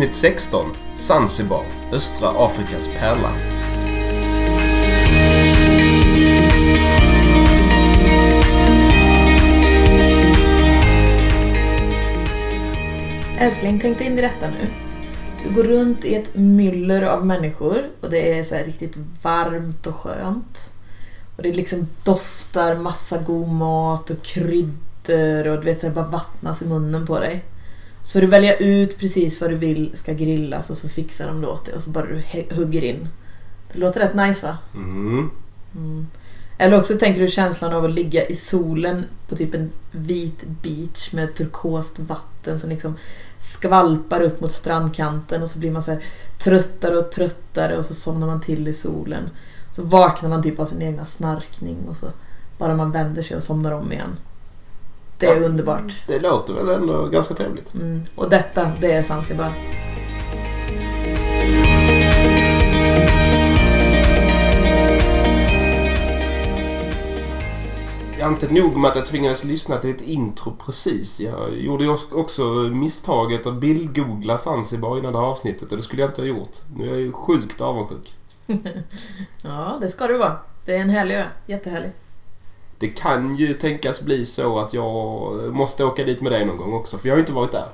Avsnitt 16 Zanzibar, östra Afrikas pärla. Älskling, tänk dig in i detta nu. Du går runt i ett myller av människor och det är så här riktigt varmt och skönt. Och det liksom doftar massa god mat och kryddor och du vet, det bara vattnas i munnen på dig. Så får du välja ut precis vad du vill ska grillas och så fixar de det åt dig och så bara du hugger in. Det låter rätt nice va? Mm. Mm. Eller också tänker du känslan av att ligga i solen på typ en vit beach med turkost vatten som liksom skvalpar upp mot strandkanten och så blir man så tröttare och tröttare och så somnar man till i solen. Så vaknar man typ av sin egna snarkning och så bara man vänder sig och somnar om igen. Det är Ja. underbart. Det låter väl ändå ganska trevligt. Mm. Och detta, det är Zanzibar. Jag är inte nog med att jag tvingades lyssna till ett intro precis. Jag gjorde ju också misstaget att bildgoogla Zanzibar innan det här avsnittet och det skulle jag inte ha gjort. Nu är jag ju sjukt avundsjuk. Ja, det ska du vara. Det är en härlig ö. Jättehärlig. Det kan ju tänkas bli så att jag måste åka dit med dig någon gång också, för jag har ju inte varit där.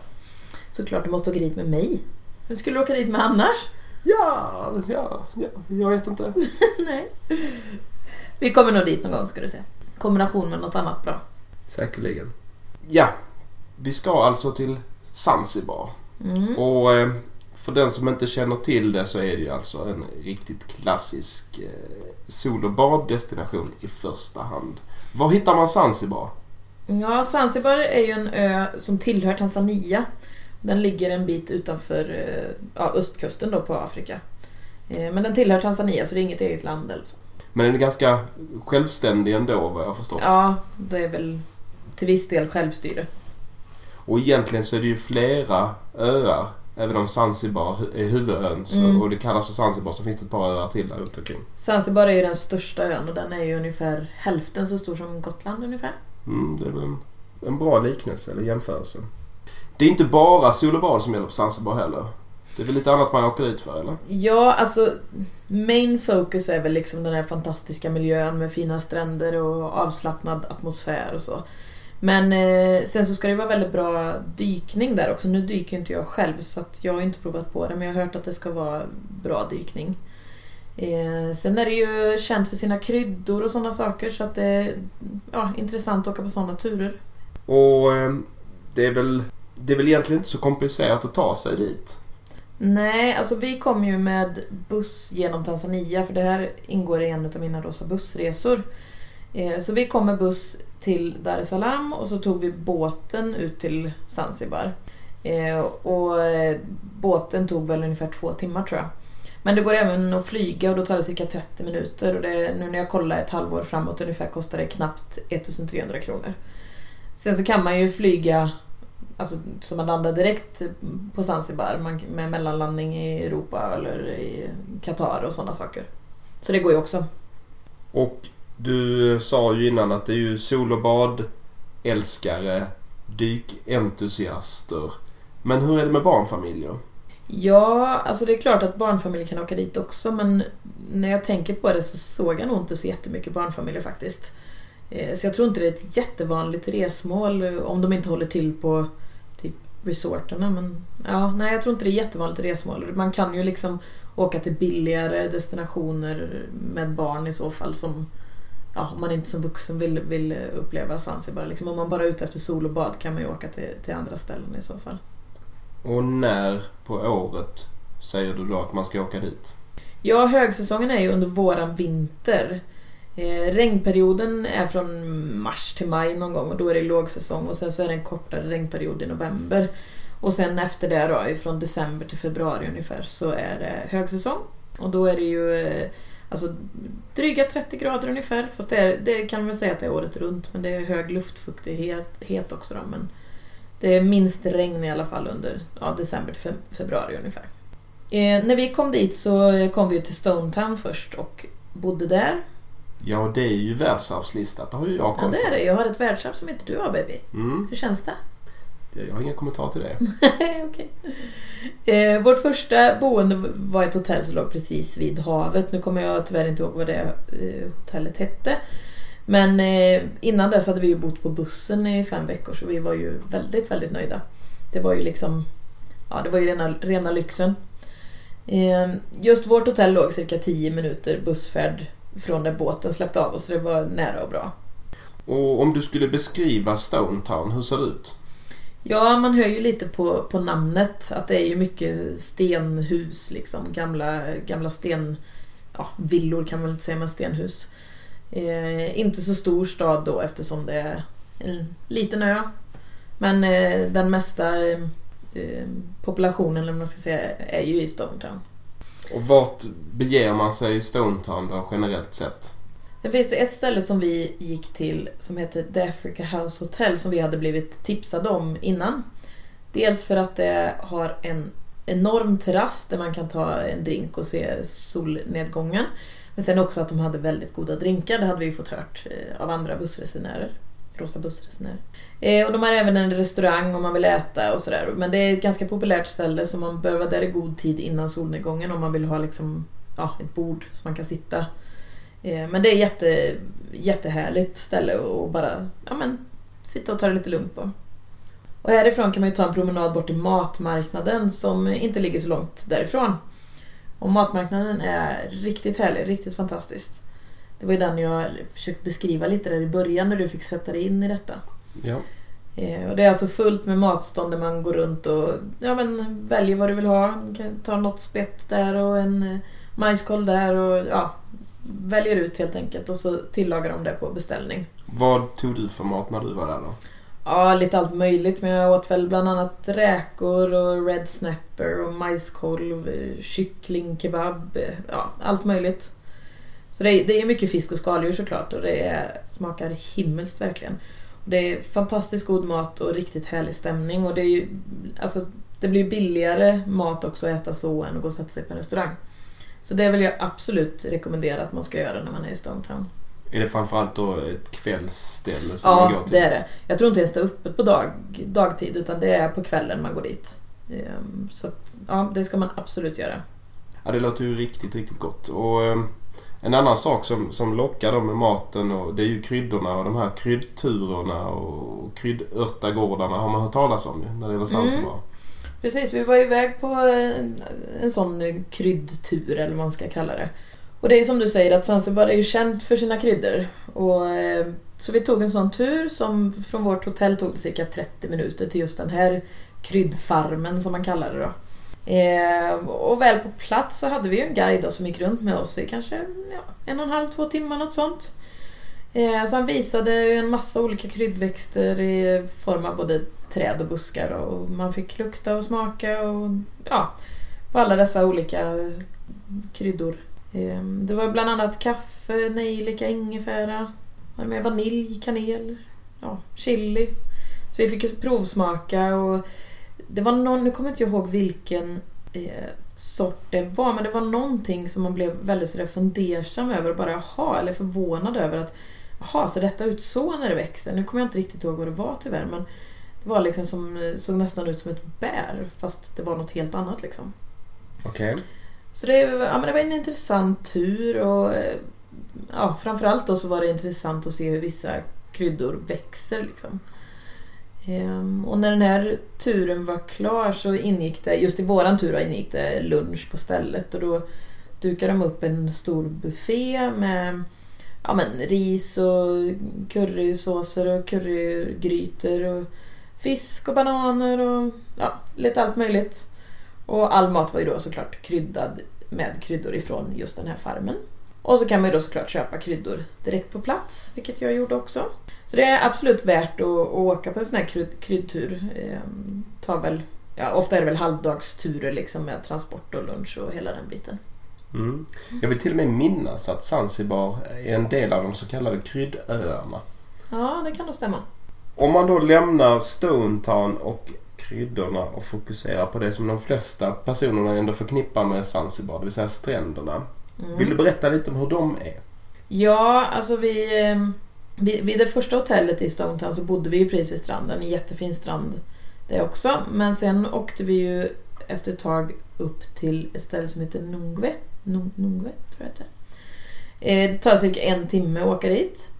Såklart du måste åka dit med mig. Hur skulle du åka dit med annars? Ja, ja, ja jag vet inte. Nej. Vi kommer nog dit någon gång ska du se. Kombination med något annat bra. Säkerligen. Ja, vi ska alltså till Zanzibar. Mm. Och eh, för den som inte känner till det så är det ju alltså en riktigt klassisk eh, sol och baddestination i första hand. Var hittar man Zanzibar? Ja, Zanzibar är ju en ö som tillhör Tanzania. Den ligger en bit utanför eh, ja, östkusten då på Afrika. Eh, Men den tillhör Tanzania så det är inget eget land eller så. Men den är ganska självständig ändå vad jag förstått. Ja, det är väl till viss del självstyre. Och egentligen så är det ju flera öar. Även om Zanzibar är huvudön så, Mm. och det kallas för Zanzibar så finns det ett par öar till där runt omkring. Zanzibar är ju den största ön och den är ju ungefär hälften så stor som Gotland ungefär. Mm, det är väl en, en bra liknelse eller jämförelse. Det är inte bara sol och bad som gäller på Zanzibar heller. Det är väl lite annat man åker dit för eller? Ja, alltså main focus är väl liksom den här fantastiska miljön med fina stränder och avslappnad atmosfär och så. Men eh, sen så ska det vara väldigt bra dykning där också. Nu dyker inte jag själv så att jag har inte provat på det men jag har hört att det ska vara bra dykning. Eh, sen är det ju känt för sina kryddor och sådana saker så att det är ja, intressant att åka på sådana turer. Och eh, det är väl det är väl egentligen inte så komplicerat att ta sig dit. Nej, alltså vi kom ju med buss genom Tanzania för det här ingår i en av mina rosa bussresor. Eh, så vi kom med buss till Dar es Salaam och så tog vi båten ut till Zanzibar. Eh, och eh, båten tog väl ungefär två timmar tror jag. Men det går även att flyga och då tar det cirka 30 minuter och det, nu när jag kollar ett halvår framåt ungefär kostar det knappt 1300 kronor. Sen så kan man ju flyga Alltså så man landar direkt på Zanzibar man, med mellanlandning i Europa eller i Qatar och sådana saker. Så det går ju också. Och du eh, sa ju innan att det är ju sol och bad älskare, dykentusiaster. Men hur är det med barnfamiljer? Ja, alltså det är klart att barnfamiljer kan åka dit också men när jag tänker på det så såg jag nog inte så jättemycket barnfamiljer faktiskt. Eh, så jag tror inte det är ett jättevanligt resmål eh, om de inte håller till på typ resorterna men ja, nej jag tror inte det är jättevanligt resmål. Man kan ju liksom åka till billigare destinationer med barn i så fall som Ja, om man inte som vuxen vill, vill uppleva Zanzibar. Liksom, om man bara är ute efter sol och bad kan man ju åka till, till andra ställen i så fall. Och när på året säger du då att man ska åka dit? Ja, högsäsongen är ju under våran vinter. Eh, regnperioden är från mars till maj någon gång och då är det lågsäsong och sen så är det en kortare regnperiod i november. Och sen efter det då, från december till februari ungefär, så är det högsäsong. Och då är det ju eh, alltså, dryga 30 grader ungefär. Fast det, är, det kan man säga att det är året runt, men det är hög luftfuktighet het också då. Men det är minst regn i alla fall under ja, december till fe- februari ungefär. Eh, när vi kom dit så kom vi till Stonetown först och bodde där. Ja, det är ju världsarvslistat. Det har ju jag Ja, koll det är på. det. Jag har ett världsarv som inte du har baby. Mm, Hur känns det? Jag har inga kommentarer till det. Okej. Eh, vårt första boende var ett hotell som låg precis vid havet. Nu kommer jag tyvärr inte ihåg vad det eh, hotellet hette. Men eh, innan dess hade vi ju bott på bussen i fem veckor så vi var ju väldigt, väldigt nöjda. Det var ju liksom, ja det var ju rena, rena lyxen. Eh, just vårt hotell låg cirka 10 minuter bussfärd från där båten släppte av oss så det var nära och bra. Och om du skulle beskriva Stonetown, hur ser det ut? Ja, man hör ju lite på, på namnet att det är ju mycket stenhus liksom. Gamla, gamla sten... Ja, villor kan man väl inte säga, men stenhus. Eh, inte så stor stad då eftersom det är en liten ö. Men eh, den mesta eh, eh populationen, eller man ska säga, är ju i Stonetown. Och vart beger man sig i Stonetown då, generellt sett? Sen finns det ett ställe som vi gick till som heter The Africa House Hotel som vi hade blivit tipsade om innan. Dels för att det har en enorm terrass där man kan ta en drink och se solnedgången. Men sen också att de hade väldigt goda drinkar, det hade vi fått hört eh, av andra bussresenärer. Rosa bussresenärer. Eh, och de har även en restaurang om man vill äta och sådär. Men det är ett ganska populärt ställe så man bör vara där i god tid innan solnedgången om man vill ha liksom, ja, ett bord som man kan sitta men det är jätte, jättehärligt ställe att bara ja, men, sitta och ta det lite lugnt på. Och härifrån kan man ju ta en promenad bort till matmarknaden som inte ligger så långt därifrån. Och matmarknaden är riktigt härlig, riktigt fantastiskt. Det var ju den jag försökte beskriva lite där i början när du fick sätta dig in i detta. Ja. Eh, Och det är alltså fullt med matstånd där man går runt och ja, men, väljer vad du vill ha. Du kan ta något spett där och en eh, majskolv där och ja, väljer ut helt enkelt och så tillagar de det på beställning. Vad tog du för mat när du var där då? Ja, lite allt möjligt men jag åt väl bland annat räkor och red snapper och majskolv, kyckling, kebab, eh, ja, allt möjligt. Så det är, det är mycket fisk och skaldjur såklart och det är, smakar himmelskt verkligen. Och det är fantastiskt god mat och riktigt härlig stämning och det är ju, alltså, det blir billigare mat också att äta så än att gå och sätta sig på en restaurang. Så det vill jag absolut rekommendera att man ska göra när man är i Stonetown. Är det framförallt då ett kvällsställe som man Ja, går till? det är det. Jag tror inte ens det är öppet på dag, dagtid utan det är på kvällen man går dit. Ehm, Så att, ja, det ska man absolut göra. Ja, det låter ju riktigt, riktigt gott. Och eh, en annan sak som, som lockar då med maten och det är ju kryddorna och de här kryddturerna och kryddörtagårdarna har man hört talas om ju, när det gäller Zanzibar. Precis, vi var iväg på en, en sån eh, kryddtur eller vad man ska kalla det. Och det är ju som du säger att Zanzibar är ju känt för sina kryddor. Och, eh, så vi tog en sån tur som från vårt hotell tog det cirka 30 minuter till just den här kryddfarmen som man kallar det då. Eh, och väl på plats så hade vi ju en guide som gick runt med oss i kanske ja, en och en halv, två timmar något sånt. Eh, så han visade en massa olika kryddväxter i form av både träd och buskar och man fick lukta och smaka och ja, på alla dessa olika kryddor. Eh, det var bland annat kaffe, nejlika, ingefära, med vanilj, kanel, ja, chili. Så vi fick provsmaka och det var någon, nu kommer inte jag ihåg vilken eh, sort det var, men det var någonting som man blev väldigt sådär fundersam över och bara jaha, eller förvånad över att jaha, ser detta ut så när det växer? Nu kommer jag inte riktigt ihåg vad det var tyvärr, men det var liksom som, såg nästan ut som ett bär fast det var något helt annat liksom. Okej. Så det, ja, men det var en intressant tur och ja, framförallt då så var det intressant att se hur vissa kryddor växer. Liksom. Ehm, och när den här turen var klar så ingick det, just i våran tur då, ingick det lunch på stället och då dukade de upp en stor buffé med ja, men, ris och currysåser och currygrytor och fisk och bananer och ja, lite allt möjligt. Och all mat var ju då såklart kryddad med kryddor ifrån just den här farmen. Och så kan man ju då såklart köpa kryddor direkt på plats, vilket jag gjorde också. Så det är absolut värt att, att åka på en sån här krydd, kryddtur. Ehm, tar väl, ja, ofta är det väl halvdagsturer liksom med transport och lunch och hela den biten. Mm. Jag vill till och med minnas att Zanzibar är en del av de så kallade kryddöarna. Ja, det kan nog stämma. Om man då lämnar Stonetown och kryddorna och fokusera på det som de flesta personerna ändå förknippar med Zanzibar, det vill säga stränderna. Mm. Vill du berätta lite om hur de är? Ja, alltså vi... eh, Vid, vid det första hotellet i Stonetown så bodde vi ju precis vid stranden, en jättefin strand det också. Men sen åkte vi ju efter ett tag upp till ett ställe som heter Nungve. Nung, Nungve, tror jag det heter. Eh, det tar cirka en timme att åka dit.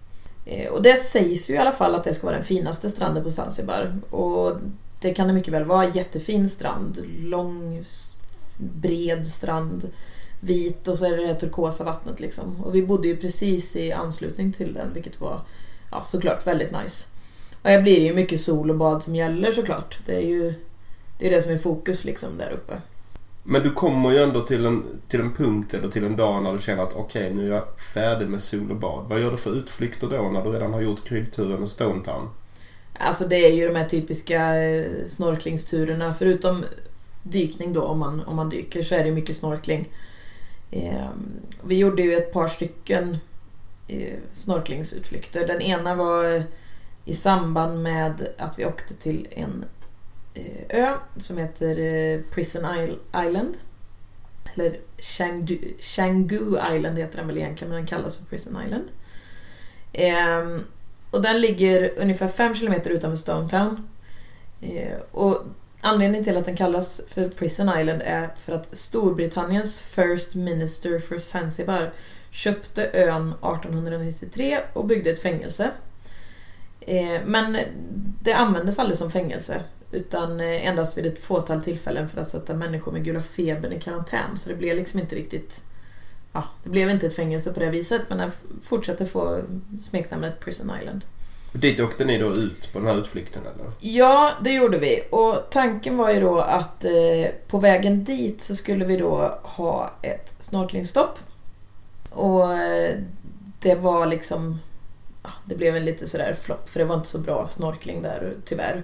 Eh, och det sägs ju i alla fall att det ska vara den finaste stranden på Zanzibar. Och det kan det mycket väl vara. Jättefin strand. Lång, bred strand. Vit och så är det det turkosa vattnet liksom. Och vi bodde ju precis i anslutning till den vilket var ja, såklart väldigt nice. Och här blir det ju mycket sol och bad som gäller såklart. Det är ju det, är det som är fokus liksom där uppe. Men du kommer ju ändå till en, till en punkt eller till en dag när du känner att okej, nu är jag färdig med sol och bad. Vad gör du för utflykter då när du redan har gjort kryddturen och Stonetown? Alltså det är ju de här typiska eh, snorklingsturerna. Förutom dykning då, om man, om man dyker, så är det mycket snorkling. Eh, vi gjorde ju ett par stycken eh, snorklingsutflykter. Den ena var i samband med att vi åkte till en Eh, ö som heter eh, Prison Island. Eller Chengdu, Island heter den väl egentligen, men den kallas för Prison Island. Ehm, och den ligger ungefär 5 km utanför Stonetown. Eh, och anledningen till att den kallas för Prison Island är för att Storbritanniens First Minister for Zanzibar köpte ön 1893 och byggde ett fängelse. Eh, men det användes aldrig som fängelse utan eh, endast vid ett fåtal tillfällen för att sätta människor med gula febern i karantän. Så det blev liksom inte riktigt... Ja, det blev inte ett fängelse på det viset men den fortsatte få smeknamnet Prison Island. Och dit åkte ni då ut på den här utflykten eller? Ja, det gjorde vi. Och tanken var ju då att eh, på vägen dit så skulle vi då ha ett snorklingstopp. Och eh, det var liksom... Det blev en lite sådär flopp för det var inte så bra snorkling där tyvärr.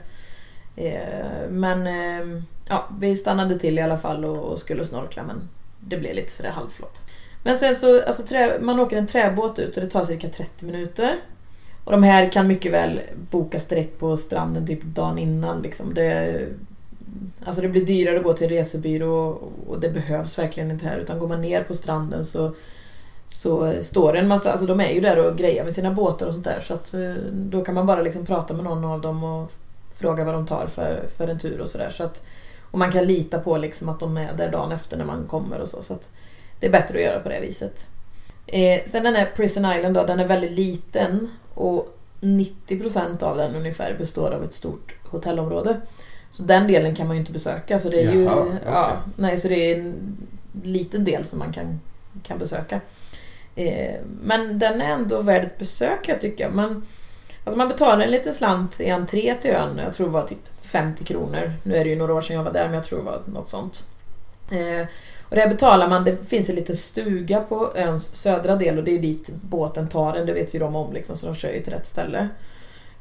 Eh, men eh, ja, vi stannade till i alla fall och, och skulle snorkla men det blev lite sådär halvflopp. Men sen så, alltså trä, man åker en träbåt ut och det tar cirka 30 minuter. Och de här kan mycket väl bokas direkt på stranden typ dagen innan. Liksom. Det, alltså det blir dyrare att gå till resebyrå och det behövs verkligen inte här. Utan går man ner på stranden så, så står det en massa, alltså de är ju där och grejer med sina båtar och sånt där. Så att eh, då kan man bara liksom prata med någon av dem och fråga vad de tar för, för en tur och sådär. Så att, och man kan lita på liksom att de är där dagen efter när man kommer och så. så att det är bättre att göra på det viset. Eh, sen den här Prison Island då, den är väldigt liten och 90% av den ungefär består av ett stort hotellområde. Så den delen kan man ju inte besöka. Så det är ju Jaha, okej. ja, nej, så det är en liten del som man kan, kan besöka. Eh, men den är ändå värd ett besök jag tycker. Man, alltså man betalar en liten slant i entré till ön. Jag tror det var typ 50 kronor. Nu är det ju några år sedan jag var där men jag tror det var något sånt. Eh, och där betalar man, det finns en liten stuga på öns södra del och det är dit båten tar en, det vet ju de om liksom, så de kör ju till rätt ställe.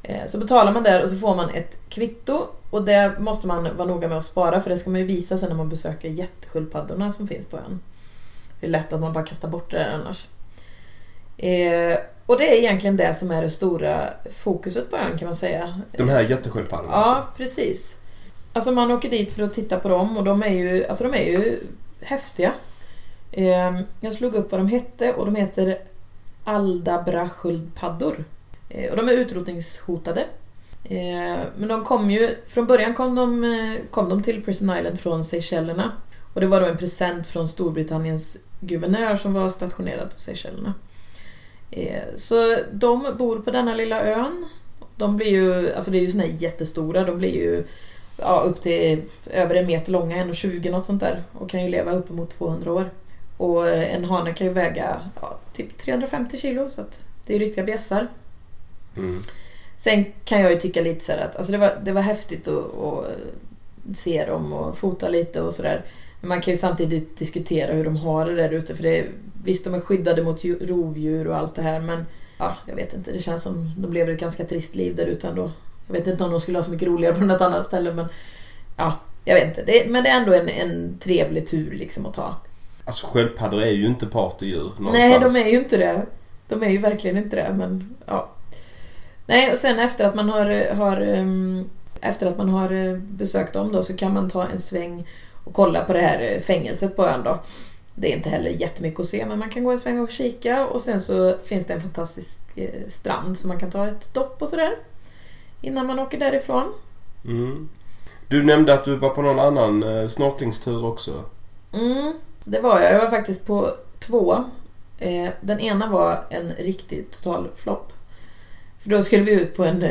Eh, Så betalar man där och så får man ett kvitto och det måste man vara noga med att spara för det ska man ju visa sen när man besöker jättesköldpaddorna som finns på ön. Det är lätt att man bara kastar bort det annars. Eh, Och det är egentligen det som är det stora fokuset på ön kan man säga. De här jättesköldpaddorna Ja, alltså. precis. Alltså man åker dit för att titta på dem och de är ju, alltså de är ju häftiga. Eh, Jag slog upp vad de hette och de heter Aldabra-sköldpaddor. Eh, Och de är utrotningshotade. Eh, Men de kom ju, från början kom de, eh, kom de till Prison Island från Seychellerna. Och det var då en present från Storbritanniens guvernör som var stationerad på Seychellerna. Eh, Så de bor på denna lilla ön. De blir ju, alltså det är ju såna här jättestora, de blir ju ja, upp till över en meter långa, 1,20 något sånt där. Och kan ju leva uppemot 200 år. Och eh, en hane kan ju väga ja, typ 350 kilo, så att det är ju riktiga bjässar. Mm. Sen kan jag ju tycka lite så här att alltså det, var, det var häftigt att, att se dem och fota lite och sådär. Men man kan ju samtidigt diskutera hur de har det där ute. För det är, visst, de är skyddade mot ju- rovdjur och allt det här men ja, jag vet inte. Det känns som de lever ett ganska trist liv där ute ändå. Jag vet inte om de skulle ha så mycket roligare på något annat ställe men ja, jag vet inte. Det, men det är ändå en, en trevlig tur liksom att ta. Alltså sköldpaddor är ju inte partydjur någonstans. Nej, de är ju inte det. De är ju verkligen inte det, men ja. Nej, och sen efter att man har, har um, efter att man har eh, besökt dem då så kan man ta en sväng och kolla på det här eh, fängelset på ön då. Det är inte heller jättemycket att se men man kan gå en sväng och kika och sen så finns det en fantastisk eh, strand så man kan ta ett dopp och sådär. Innan man åker därifrån. Mm. Du nämnde att du var på någon annan eh, snorklingstur också. Mm, det var jag. Jag var faktiskt på två. Eh, den ena var en riktig total flopp. För då skulle vi ut på en,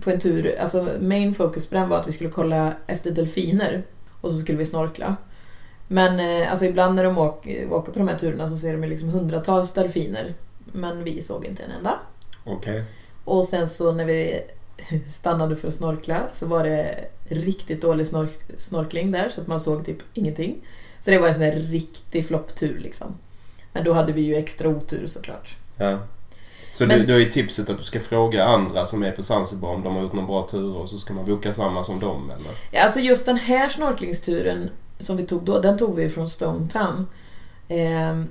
på en tur, alltså main focus på den var att vi skulle kolla efter delfiner. Och så skulle vi snorkla. Men eh, alltså ibland när de åker, åker på de här turerna så ser de liksom hundratals delfiner. Men vi såg inte en enda. Okej. Och sen så när vi stannade för att snorkla så var det riktigt dålig snork snorkling där så att man såg typ ingenting. Så det var en sån där riktig flopptur liksom. Men då hade vi ju extra otur såklart. Ja. Så Men- du, då är tipset att du ska fråga andra som är på Zanzibar om de har gjort någon bra tur och så ska man boka samma som dem eller? Ja, alltså just den här snorklingsturen som vi tog då, den tog vi från Stone Town. Ehm,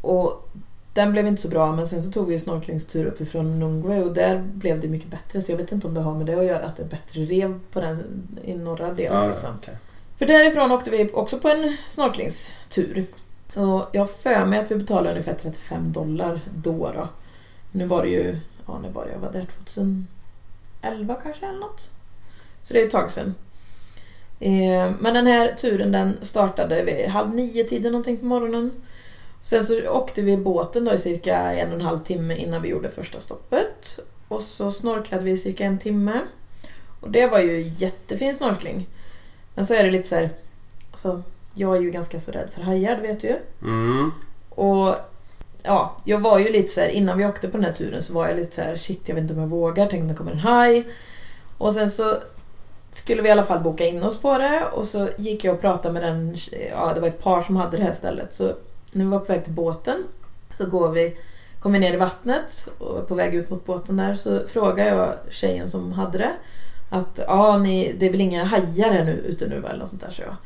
och den blev inte så bra, men sen så tog vi en snorklingstur uppifrån Nungwe och där blev det mycket bättre. Så jag vet inte om det har med det att göra, att det är bättre rev på den i norra delen. liksom. okej. För därifrån åkte vi också på en snorklingstur. Och jag har för mig att vi betalade ungefär 35 dollar då. då. Nu var det ju, ja när var det jag var där? 2011 kanske eller något. Så det är ett tag sedan. Eh, men den här turen den startade vid halv nio tiden någonting på morgonen. Sen så åkte vi båten då i cirka en och en halv timme innan vi gjorde första stoppet. Och så snorklade vi i cirka en timme. Och det var ju jättefin snorkling. Men så är det lite så här, alltså, jag är ju ganska så rädd för hajar, det vet du ju. Mm. Och ja, jag var ju lite så här, innan vi åkte på den här turen så var jag lite så här, shit jag vet inte om jag vågar, tänk om det kommer en haj. Och sen så skulle vi i alla fall boka in oss på det och så gick jag och pratade med den, ja det var ett par som hade det här stället. Så när vi var på väg till båten så går vi, kom vi ner i vattnet och på väg ut mot båten där så frågar jag tjejen som hade det att ja, ni, det är väl inga hajar här nu, ute nu eller något sånt där så jag.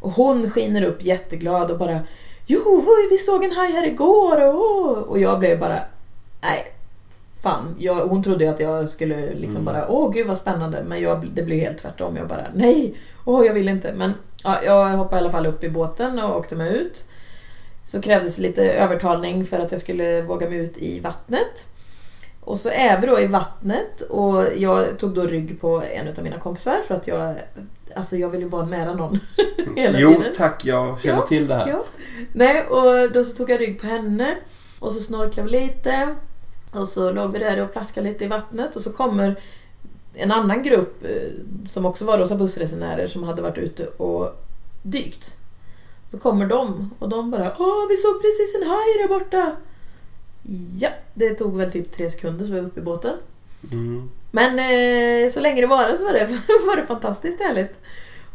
Och hon skiner upp jätteglad och bara Jo, vi såg en haj här igår och, och jag blev bara nej, fan. Jag, hon trodde att jag skulle liksom Mm. bara åh gud vad spännande men jag, det blev helt tvärtom. Jag bara nej, åh jag vill inte. Men ja, jag hoppade i alla fall upp i båten och åkte mig ut. Så krävdes lite övertalning för att jag skulle våga mig ut i vattnet. Och så är vi då i vattnet och jag tog då rygg på en av mina kompisar för att jag, alltså jag vill ju vara nära någon hela Jo tiden. tack, jag känner Ja, till det här. Ja. Nej, och då så tog jag rygg på henne och så snorklade vi lite och så låg vi där och plaskade lite i vattnet och så kommer en annan grupp eh, som också var Rosa bussresenärer som hade varit ute och dykt. Så kommer de och de bara Åh, vi såg precis en haj där borta! Ja, det tog väl typ tre sekunder så var jag uppe i båten. Mm. Men eh, så länge det varade så var det, var det fantastiskt härligt.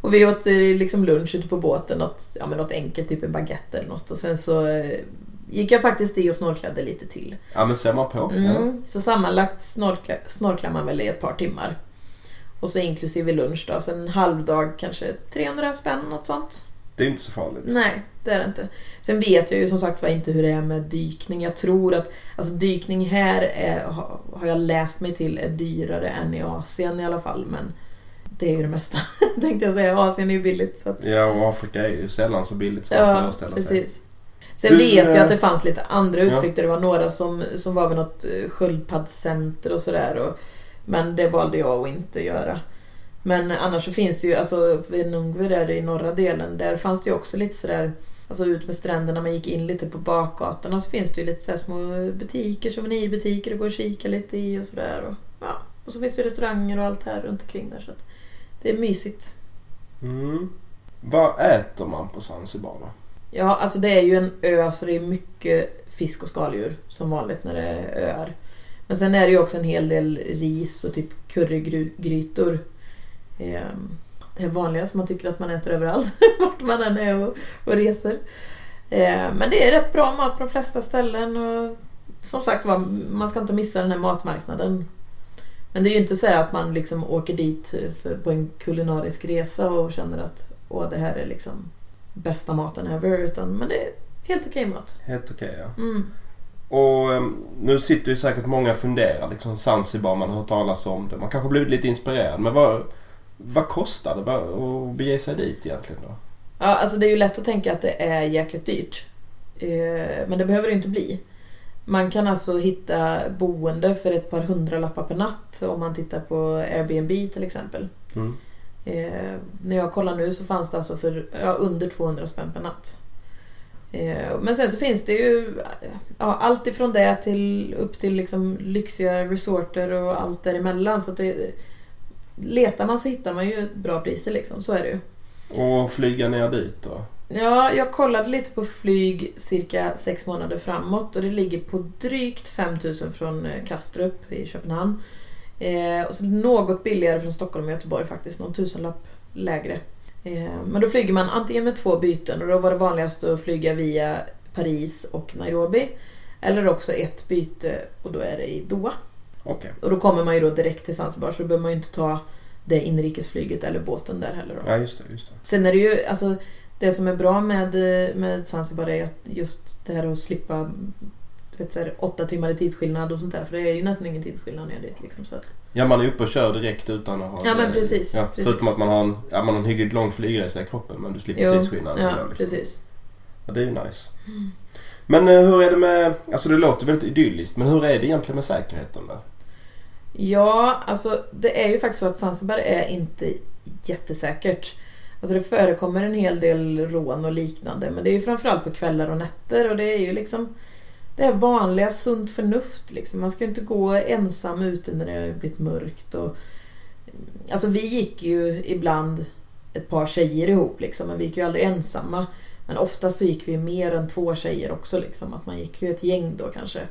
Och vi åt eh, liksom lunch ute på båten, något, ja, men något enkelt, typ en baguette eller något. Och sen så eh, gick jag faktiskt i och snorklade lite till. Ja men ser man på. Ja. Mm, så sammanlagt snorkla, snorklar man väl i ett par timmar. Och så inklusive lunch då, så en halvdag kanske 300 spänn, något sånt. Det är inte så farligt. Nej, det är det inte. Sen vet jag ju som sagt var inte hur det är med dykning. Jag tror att alltså dykning här är, har har jag läst mig till är dyrare än i Asien i alla fall. Men det är ju det mesta tänkte jag säga. Asien är ju billigt. Så att, Ja, och Afrika är ju sällan så billigt som man ja, föreställer sig. precis. Sen Du, vet jag eh, att det fanns lite andra utflykter. Det var några som, som var vid något eh, sköldpaddscenter och sådär. Men det valde jag att inte göra. Men annars så finns det ju, alltså vid Nungvi där i norra delen, där fanns det ju också lite sådär Alltså ut med stränderna, man gick in lite på bakgatorna så finns det ju lite så små butiker, souvenirbutiker att gå och kika lite i och sådär. Och, ja. och så finns det ju restauranger och allt här runt omkring där så det är mysigt. Mm. Vad äter man på Zanzibar då? Ja, alltså det är ju en ö så det är mycket fisk och skaldjur som vanligt när det är öar. Men sen är det ju också en hel del ris och typ currygrytor. Ehm, det är vanliga som man tycker att man äter överallt, vart man än är och, och reser. Ehm, men det är rätt bra mat på de flesta ställen och som sagt var, man ska inte missa den här matmarknaden. Men det är ju inte så att man liksom åker dit på en kulinarisk resa och känner att åh, det här är liksom bästa maten ever. Utan, men det är helt okej mat. Helt okej ja. Mm. Och eh, nu sitter ju säkert många och funderar. Liksom Zanzibar, man har hört talas om det. Man kanske har blivit lite inspirerad. Men vad, vad kostar det att bege sig dit egentligen då? Ja, alltså det är ju lätt att tänka att det är jäkligt dyrt. Eh, men det behöver det inte bli. Man kan alltså hitta boende för ett par hundralappar per natt om man tittar på Airbnb till exempel. Mm. Eh, när jag kollar nu så fanns det alltså för ja, under 200 spänn per natt. Eh, men sen så finns det ju ja, allt ifrån det till upp till liksom lyxiga resorter och allt däremellan. Så att det, letar man så hittar man ju bra priser liksom, så är det ju. Och flyga ner dit då? Ja, jag kollade lite på flyg cirka sex månader framåt och det ligger på drygt 5000 från eh, Kastrup i Köpenhamn. Eh, och så något billigare från Stockholm och Göteborg faktiskt, någon tusenlapp lägre. Eh, men då flyger man antingen med två byten och då var det vanligast att flyga via Paris och Nairobi. Eller också ett byte och då är det i Doha. Okay. Och då kommer man ju då direkt till Zanzibar så då behöver man ju inte ta det inrikesflyget eller båten där heller. Då. Ja, just det, just det. Sen är det ju, alltså det som är bra med, med Zanzibar är just det här att slippa vet, så här, åtta timmar i tidsskillnad och sånt där. För det är ju nästan ingen tidsskillnad ner dit. Liksom, så att... Ja, man är uppe och kör direkt utan att ha... Ja, men precis. Ja, precis. Förutom att man har en, ja, man har en hyggligt lång flygresa i kroppen men du slipper Jo, tidsskillnaden. Ja, liksom. precis. Ja, det är ju nice. Men eh, hur är det med... Alltså det låter väldigt idylliskt men hur är det egentligen med säkerheten där? Ja, alltså det är ju faktiskt så att Zanzibar är inte jättesäkert. Alltså det förekommer en hel del rån och liknande men det är ju framförallt på kvällar och nätter och det är ju liksom det är vanliga sunt förnuft liksom. Man ska inte gå ensam ute när det har blivit mörkt och Alltså vi gick ju ibland ett par tjejer ihop liksom, men vi gick ju aldrig ensamma. Men oftast så gick vi mer än två tjejer också liksom, att man gick ju ett gäng då kanske.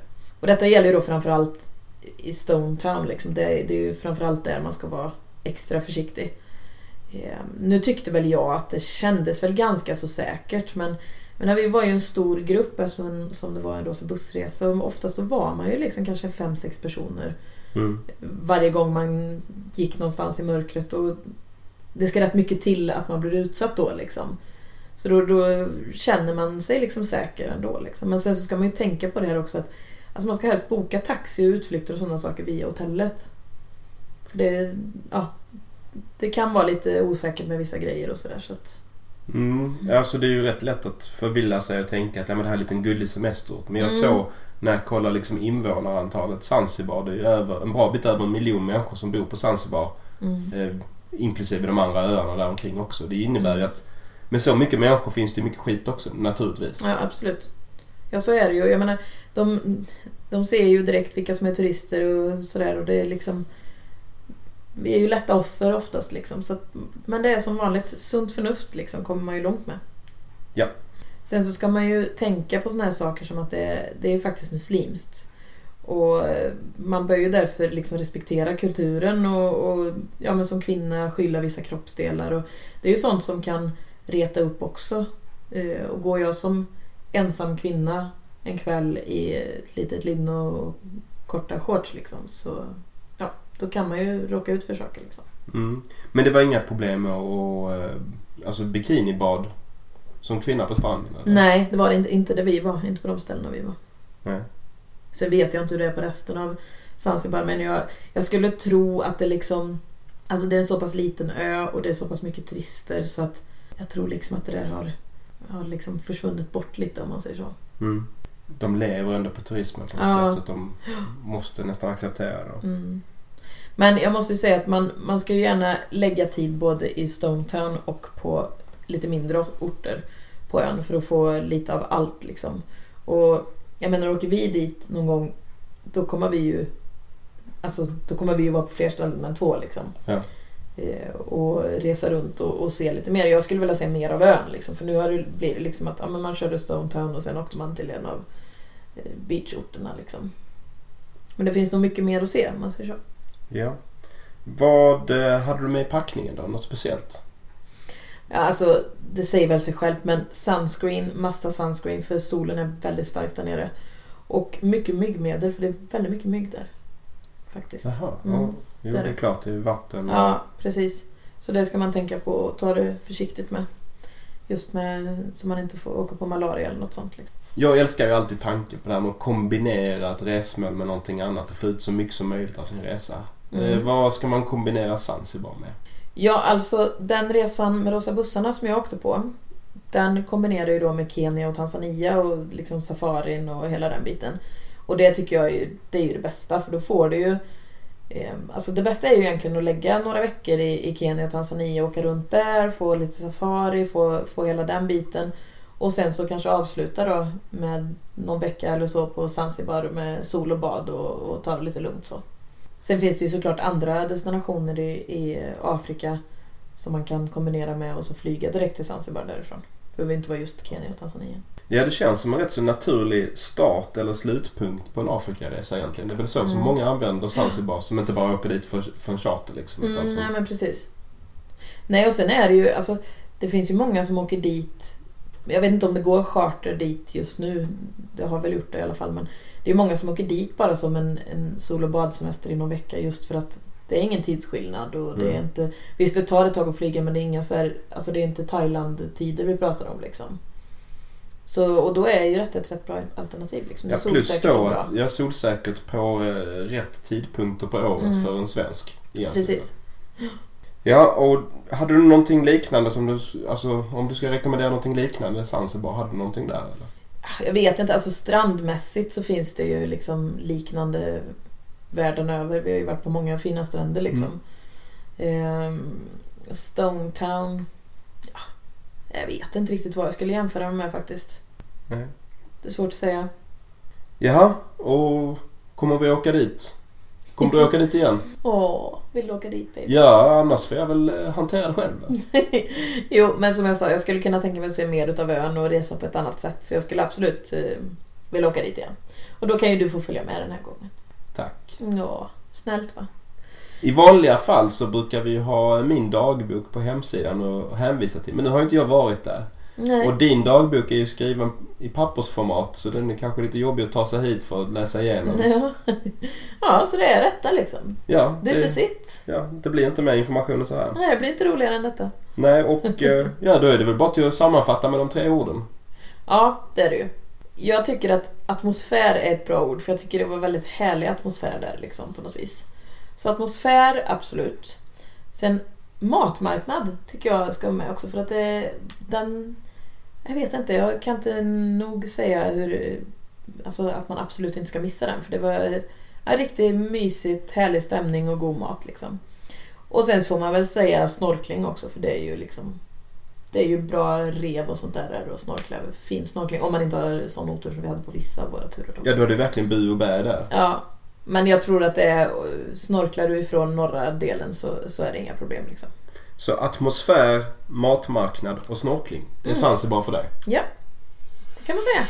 Och detta gäller ju då framförallt i Stone Town liksom. Det, det är ju framförallt där man ska vara extra försiktig. Eh, nu tyckte väl jag att det kändes väl ganska så säkert men, men när vi var ju en stor grupp som, som det var en rosa bussresa och oftast så var man ju liksom kanske fem sex personer Mm. varje gång man gick någonstans i mörkret och det ska rätt mycket till att man blir utsatt då liksom. Så då, då känner man sig liksom säker ändå. Liksom. Men sen så ska man ju tänka på det här också att alltså man ska helst boka taxi och utflykter och sådana saker via hotellet. Det, ja, det kan vara lite osäkert med vissa grejer och sådär. Så att, Mm. Alltså det är ju rätt lätt att förvilla sig och tänka att ja, men det här är en liten gullig semesterort. Men jag Mm. såg när jag kollade liksom invånarantalet Zanzibar. Det är ju över, en bra bit över en miljon människor som bor på Zanzibar. mm. Eh, inklusive de andra öarna där omkring också. Det innebär ju Mm. att med så mycket människor finns det mycket skit också naturligtvis. Ja, absolut. Ja, så är det ju. Jag menar, de, de ser ju direkt vilka som är turister och sådär och det är liksom... Vi är ju lätta offer oftast liksom. Så att, men det är som vanligt, sunt förnuft liksom kommer man ju långt med. Ja. Sen så ska man ju tänka på såna här saker som att det, det är faktiskt muslimskt. Och eh, man bör ju därför liksom respektera kulturen och, och ja, men som kvinna skylla vissa kroppsdelar. Och det är ju sånt som kan reta upp också. Eh, och går jag som ensam kvinna en kväll i ett litet linne och korta shorts liksom, så då kan man ju råka ut för saker. Liksom. Mm. Men det var inga problem med att eh, alltså bikinibad som kvinna på stranden? eller? Nej, det var det inte, inte där vi var. Inte på de ställena vi var. Nej. Sen vet jag inte hur det är på resten av Zanzibar men jag, jag skulle tro att det liksom... Alltså det är en så pass liten ö och det är så pass mycket turister så att jag tror liksom att det där har, har liksom försvunnit bort lite om man säger så. Mm. De lever ändå på turismen på något Ja. sätt så att de måste nästan acceptera det. Mm. Men jag måste ju säga att man, man ska ju gärna lägga tid både i Stone Town och på lite mindre orter på ön för att få lite av allt liksom. Och jag menar, åker vi dit någon gång då kommer vi ju Alltså, då kommer vi ju vara på fler ställen än två liksom. Ja. Eh, och resa runt och, och se lite mer. Jag skulle vilja se mer av ön liksom. För nu har det, blir det liksom att ja, man körde Stone Town och sen åkte man till en av eh, beachorterna liksom. Men det finns nog mycket mer att se om man säger så. Ja. Vad eh, hade du med i packningen då? Något speciellt? Ja, alltså, det säger väl sig självt men sunscreen, massa sunscreen för solen är väldigt stark där nere. Och mycket myggmedel för det är väldigt mycket mygg där. Faktiskt. Jaha. Mm. Ja. Jo, Det är klart. Det är vatten. och- Ja, precis. Så det ska man tänka på och ta det försiktigt med. Just med så man inte får åka på malaria eller något sånt. Liksom. Jag älskar ju alltid tanken på det här med att kombinera ett resmål med någonting annat och få ut så mycket som möjligt av sin resa. Mm. Eh, vad ska man kombinera Zanzibar med? Ja, alltså den resan med Rosa bussarna som jag åkte på den kombinerar ju då med Kenya och Tanzania och liksom safarin och hela den biten. Och det tycker jag är, det är ju det bästa för då får du ju eh, Alltså det bästa är ju egentligen att lägga några veckor i, i Kenya och Tanzania, åka runt där, få lite safari, få, få hela den biten. Och sen så kanske avsluta då med någon vecka eller så på Zanzibar med sol och bad och, och ta det lite lugnt så. Sen finns det ju såklart andra destinationer i, i Afrika som man kan kombinera med och så flyga direkt till Zanzibar därifrån. Det behöver inte vara just Kenya och Tanzania. Ja, det känns som en rätt så naturlig start eller slutpunkt på en Afrikaresa egentligen. Det är väl så som Mm. många använder Zanzibar som inte bara åker dit för, för en charter liksom. utan Mm, som, nej men precis. Nej och sen är det ju, alltså det finns ju många som åker dit jag vet inte om det går charter dit just nu. Det har väl gjort det i alla fall. Men det är många som åker dit bara som en, en sol och badsemester i någon vecka just för att det är ingen tidsskillnad och det är Mm. inte... Visst, det tar ett tag att flyga men det är inga så här, Alltså det är inte Thailand-tider vi pratar om liksom. Så, och då är ju detta ett rätt bra alternativ. Liksom. Ja, plus då att jag är solsäkert på eh, rätt tidpunkter på året Mm. för en svensk. egentligen. Precis. Ja, och hade du någonting liknande som du... Alltså om du ska rekommendera någonting liknande Zanzibar, hade du någonting där eller? Jag vet inte, alltså strandmässigt så finns det ju liksom liknande världen över. Vi har ju varit på många fina stränder liksom. Ehm, Stone Town. Ja, jag vet inte riktigt vad jag skulle jämföra med faktiskt. Nej. Det är svårt att säga. Jaha, och kommer vi åka dit? Kommer du åka dit igen? Åh, vill du åka dit baby? Ja, annars får jag väl eh, hantera det själv jo, men som jag sa, jag skulle kunna tänka mig att se mer utav ön och resa på ett annat sätt. Så jag skulle absolut eh, vilja åka dit igen. Och då kan ju du få följa med den här gången. Tack. Ja, snällt va? I vanliga fall så brukar vi ha min dagbok på hemsidan och hänvisa till. Men nu har inte jag varit där. Nej. Och din dagbok är ju skriven i pappersformat så den är kanske lite jobbig att ta sig hit för att läsa igenom. Ja. ja, så det är detta liksom. Ja, This is det, it. ja, det blir inte mer information än så här. Nej, det blir inte roligare än detta. Nej, och eh, ja, då är det väl bara till att sammanfatta med de tre orden. Ja, det är det ju. Jag tycker att atmosfär är ett bra ord för jag tycker det var väldigt härlig atmosfär där liksom på något vis. Så atmosfär, absolut. Sen matmarknad tycker jag ska vara med också för att det, den... Jag vet inte, jag kan inte nog säga hur... Alltså att man absolut inte ska missa den för det var en riktigt mysigt, härlig stämning och god mat liksom. Och sen så får man väl säga snorkling också för det är ju liksom det är ju bra rev och sånt där och snorkla. Fin snorkling. Om man inte har sån otur som vi hade på vissa av våra turer. Då. Ja, då är det verkligen bu och bä där. Ja, men jag tror att det är, snorklar du ifrån norra delen så, så är det inga problem liksom. Så atmosfär, matmarknad och snorkling. Det är Mm. Zanzibar för dig. Ja, det kan man säga.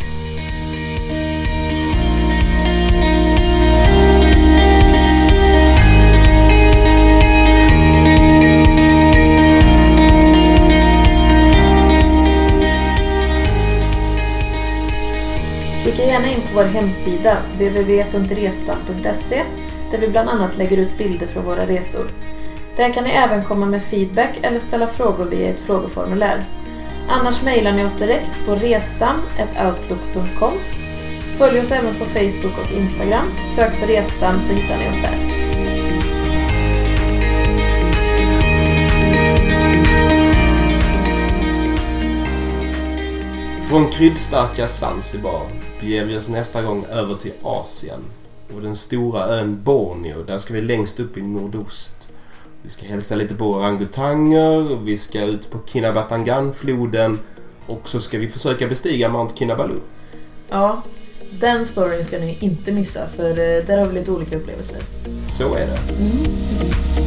Kika gärna in på vår hemsida www.restam.se där vi bland annat lägger ut bilder från våra resor. Där kan ni även komma med feedback eller ställa frågor via ett frågeformulär. Annars mejlar ni oss direkt på restam.outlook.com. Följ oss även på Facebook och Instagram. Sök på Restam så hittar ni oss där. Från kryddstarka Zanzibar beger vi oss nästa gång över till Asien och den stora ön Borneo. Där ska vi längst upp i nordost. Vi ska hälsa lite på orangutanger, vi ska ut på Kinabatangan-floden och så ska vi försöka bestiga Mount Kinabalu. Ja, den storyn ska ni inte missa för eh, där har vi lite olika upplevelser. Så är det. Mm.